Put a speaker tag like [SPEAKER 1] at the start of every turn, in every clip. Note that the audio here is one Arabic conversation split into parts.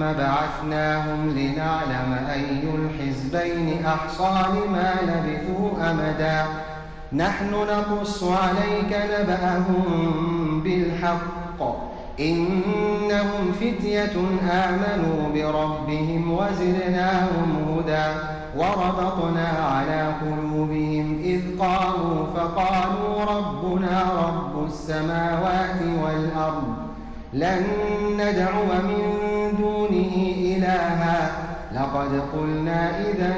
[SPEAKER 1] بعثناهم لنعلم أي الحزبين أحصى لما لبثوا أمدا. نحن نقص عليك نبأهم بالحق. إنهم فتية آمنوا بربهم وزدناهم هدى. وربطنا على قلوبهم إذ قاموا فقالوا ربنا رب السماوات والأرض. لن ندعو من دونه إلها. لقد قلنا إذا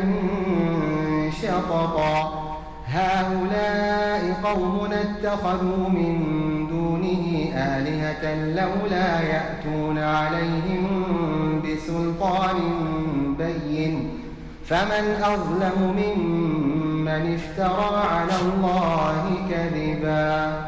[SPEAKER 1] شططا. هؤلاء قوم اتخذوا من دونه آلهة لولا يأتون عليهم بسلطان بين. فمن أظلم ممن افترى على الله كذبا.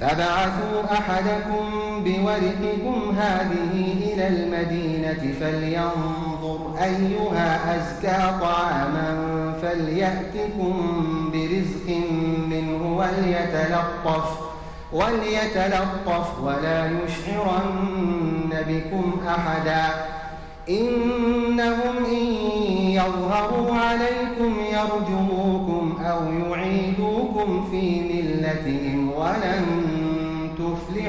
[SPEAKER 1] فبعثوا أحدكم بورقكم هذه إلى المدينة فلينظر أيها أزكى طعاما فليأتكم برزق منه وليتلطف وليتلطف ولا يشعرن بكم أحدا. إنهم إن يظهروا عليكم يرجموكم أو يعيدوكم في ملتهم ولن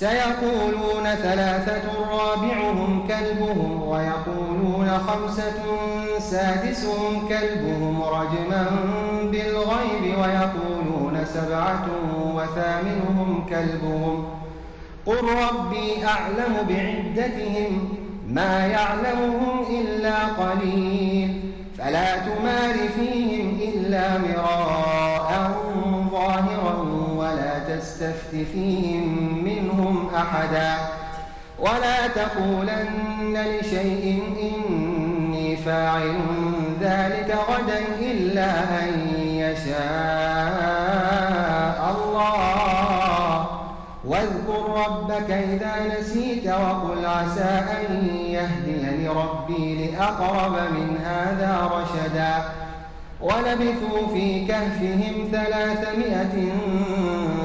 [SPEAKER 1] سيقولون ثلاثة رابعهم كلبهم ويقولون خمسة سادسهم كلبهم رجما بالغيب ويقولون سبعة وثامنهم كلبهم. قل ربي أعلم بعدتهم ما يعلمهم إلا قليل. فلا تمار فيهم إلا مراء ظاهرا ولا تستفت فيهم أحدا. ولا تقولن لشيء إني فاعل ذلك غدا إلا أن يشاء الله. واذكر ربك إذا نسيت وقل عسى أن يهديني ربي لأقرب من هذا رشدا. ولبثوا في كهفهم ثلاثمائة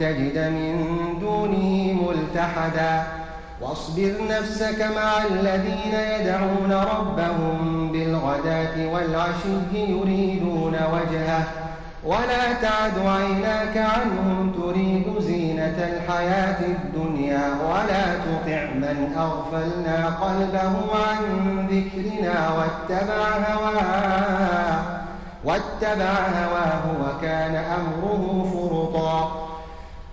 [SPEAKER 1] تجد من دونه ملتحدا. واصبر نفسك مع الذين يدعون ربهم بالغداة والعشي يريدون وجهه. ولا تعد عيناك عنهم تريد زينة الحياة الدنيا ولا تطع من أغفلنا قلبه عن ذكرنا واتبع هواه. واتبع هواه وكان أمره فرطا.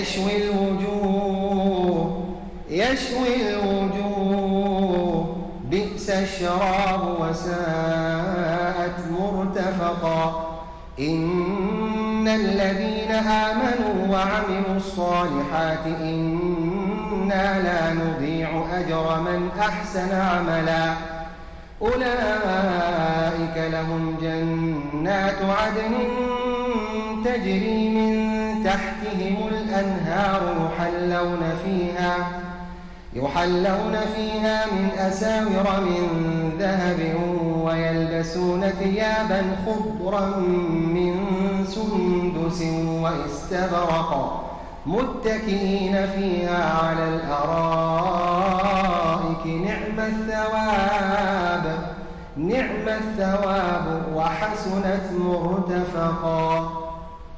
[SPEAKER 1] يشوي الوجوه يشوي الوجوه. بئس الشراب وساءت مرتفقا. إن الذين آمنوا وعملوا الصالحات إنا لا نضيع أجر من أحسن عملا. أولئك لهم جنات عدن تجري من تحتهم الأنهار يحلون فيها يحلون فيها من أساور من ذهب ويلبسون ثيابا خضرا من سندس واستبرق متكئين فيها على الأرائك. نعم الثواب نعم الثواب وحسنت مرتفقا.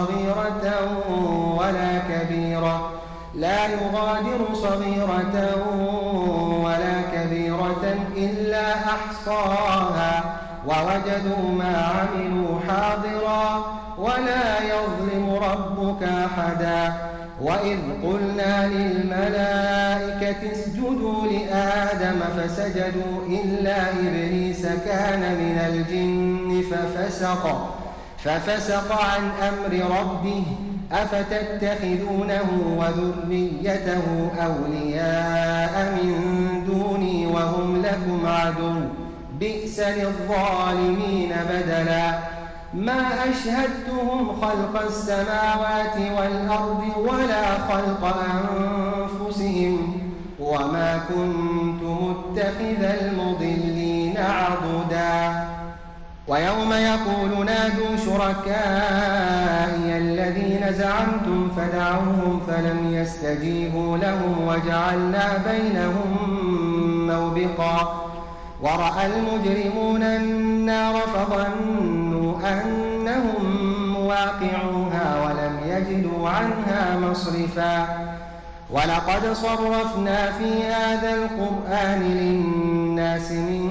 [SPEAKER 1] صغيرة ولا كبيرة. لا يغادر صغيرة ولا كبيرة إلا أحصاها. ووجدوا ما عملوا حاضرا ولا يظلم ربك أحدا. وإذ قلنا للملائكة اسجدوا لآدم فسجدوا إلا إبليس كان من الجن ففسق. ففسق عن أمر ربه أفتتخذونه وذريته أولياء من دوني وهم لكم عدو بئس للظالمين بدلا ما أشهدتهم خلق السماوات والأرض ولا خلق أنفسهم وما كنت متخذ عضدا ويوم يقول نادوا شركائي الذين زعمتم فدعوهم فلم يستجيبوا لهم وجعلنا بينهم موبقا ورأى المجرمون النار فظنوا أنهم مواقعوها ولم يجدوا عنها مصرفا ولقد صرفنا في هذا القرآن للناس من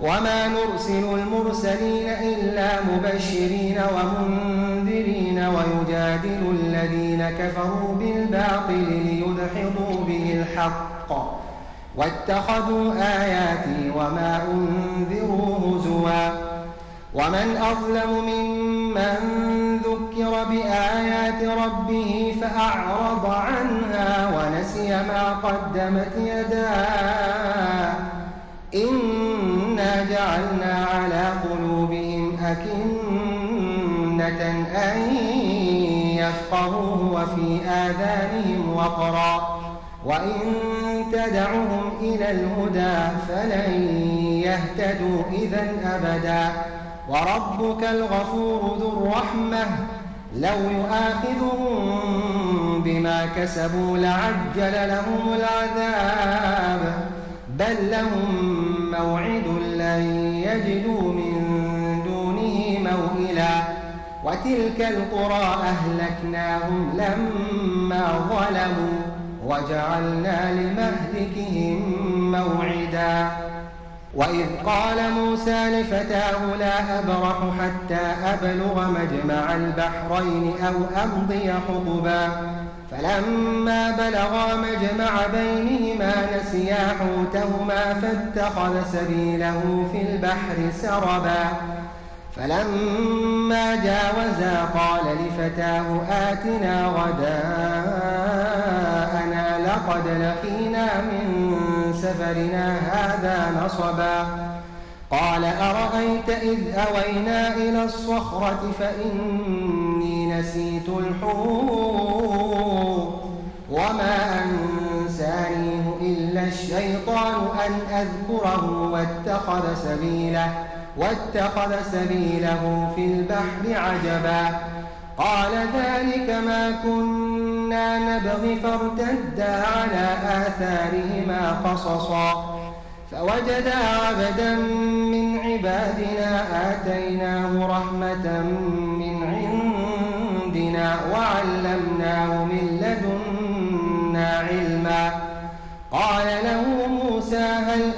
[SPEAKER 1] وما نرسل المرسلين إلا مبشرين ومنذرين ويجادل الذين كفروا بالباطل ليدحضوا به الحق واتخذوا آياتي وما أنذروا هزوا ومن أظلم ممن ذكر بآيات ربه فأعرض عنها ونسي ما قدمت يداه إنا جعلنا على قلوبهم أكنة أن يفقهوه وفي آذانهم وقرا. وإن تدعهم إلى الهدى فلن يهتدوا إذا أبدا. وربك الغفور ذو الرحمة. لو يؤاخذهم بما كسبوا لعجل لهم العذاب. بل لهم موعد لن يجدوا من دونه موئلا وتلك القرى أهلكناهم لما ظلموا وجعلنا لمهلكهم موعدا وإذ قال موسى لفتاه لا أبرح حتى أبلغ مجمع البحرين أو أمضي حقبا فلما بلغا مجمع بينهما نسيا حوتهما فاتخذ سبيله في البحر سربا. فلما جاوزا قال لفتاه آتنا غداءنا لقد لقينا من سفرنا هذا نصبا. قال أرأيت إذ أوينا إلى الصخرة فإني نسيت الحوت وما أنسانيه الشيطان أن أذكره واتخذ سبيله واتخذ سبيله في البحر عجبا. قال ذلك ما كنا نبغي فارتدا على آثارهما قصصا. فوجدا عبدا من عبادنا آتيناه رحمة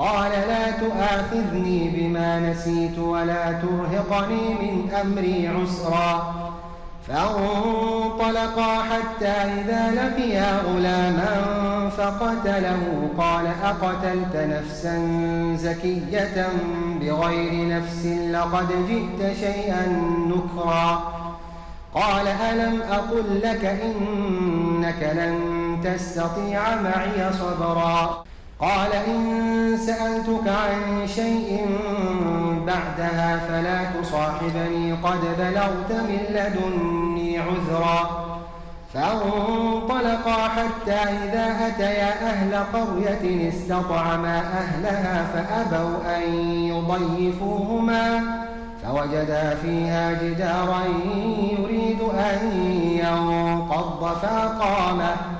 [SPEAKER 1] قال لا تؤاخذني بما نسيت ولا ترهقني من أمري عسرا. فانطلقا حتى إذا لقيا غلاما فقتله قال أقتلت نفسا زكية بغير نفس لقد جئت شيئا نكرا. قال ألم أقل لك إنك لن تستطيع معي صبرا. قال إن سألتك عن شيء بعدها فلا تصاحبني قد بلغت من لدني عذرا. فانطلقا حتى إذا أتيا أهل قرية استطعما أهلها فأبوا أن يضيفوهما. فوجدا فيها جدارا يريد أن ينقض فأقامه.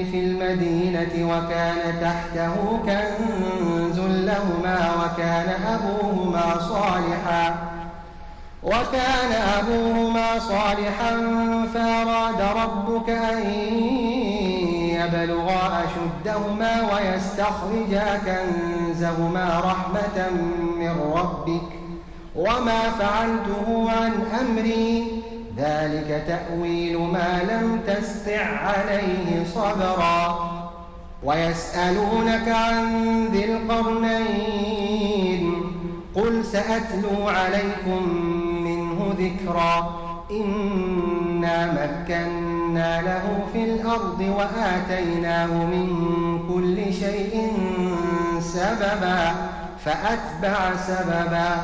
[SPEAKER 1] في المدينة وكان تحته كنز لهما وكان أبوهما صالحا وكان أبوهما صالحا فأراد ربك أن يبلغا أشدهما ويستخرجا كنزهما رحمة من ربك وما فعلته عن أمري ذلك تأويل ما لم تستع عليه صبرا. ويسألونك عن ذي القرنين قل سأتلو عليكم منه ذكرا. إنا مكنا له في الأرض وآتيناه من كل شيء سببا فأتبع سببا.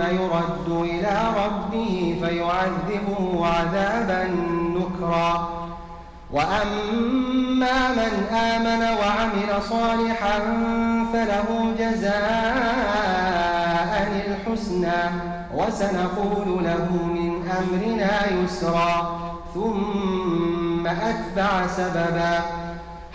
[SPEAKER 1] يرد إلى ربه فيعذبه عذابا نكرا. وأما من آمن وعمل صالحا فله جزاء الحسنى وسنقول له من أمرنا يسرا. ثم أتبع سببا.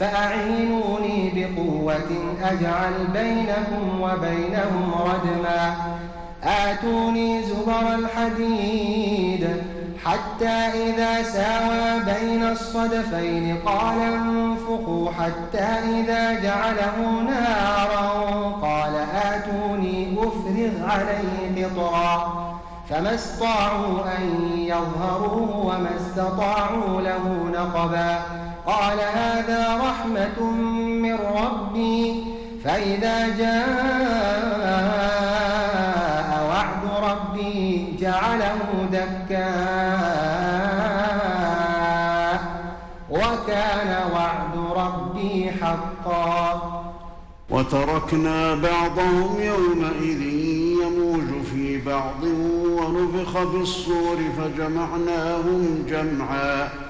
[SPEAKER 1] فأعينوني بقوة أجعل بينكم وبينهم ردما. آتوني زبر الحديد حتى إذا ساوى بين الصدفين قال انفقوا حتى إذا جعله نارا. قال آتوني أفرغ عليه قطرا. فما استطاعوا أن يظهروه وما استطاعوا له نقبا. قال هذا رحمة من ربي فإذا جاء وعد ربي جعله دكا. وكان وعد ربي حقا.
[SPEAKER 2] وتركنا بعضهم يومئذ يموج في بعض ونفخ في الصور فجمعناهم جمعا.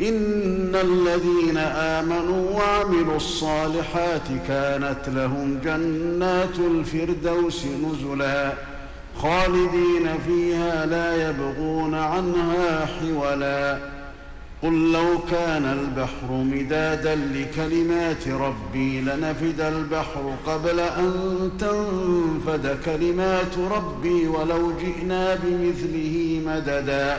[SPEAKER 2] إن الذين آمنوا وعملوا الصالحات كانت لهم جنات الفردوس نزلا خالدين فيها لا يبغون عنها حولا قل لو كان البحر مدادا لكلمات ربي لنفد البحر قبل أن تنفد كلمات ربي ولو جئنا بمثله مددا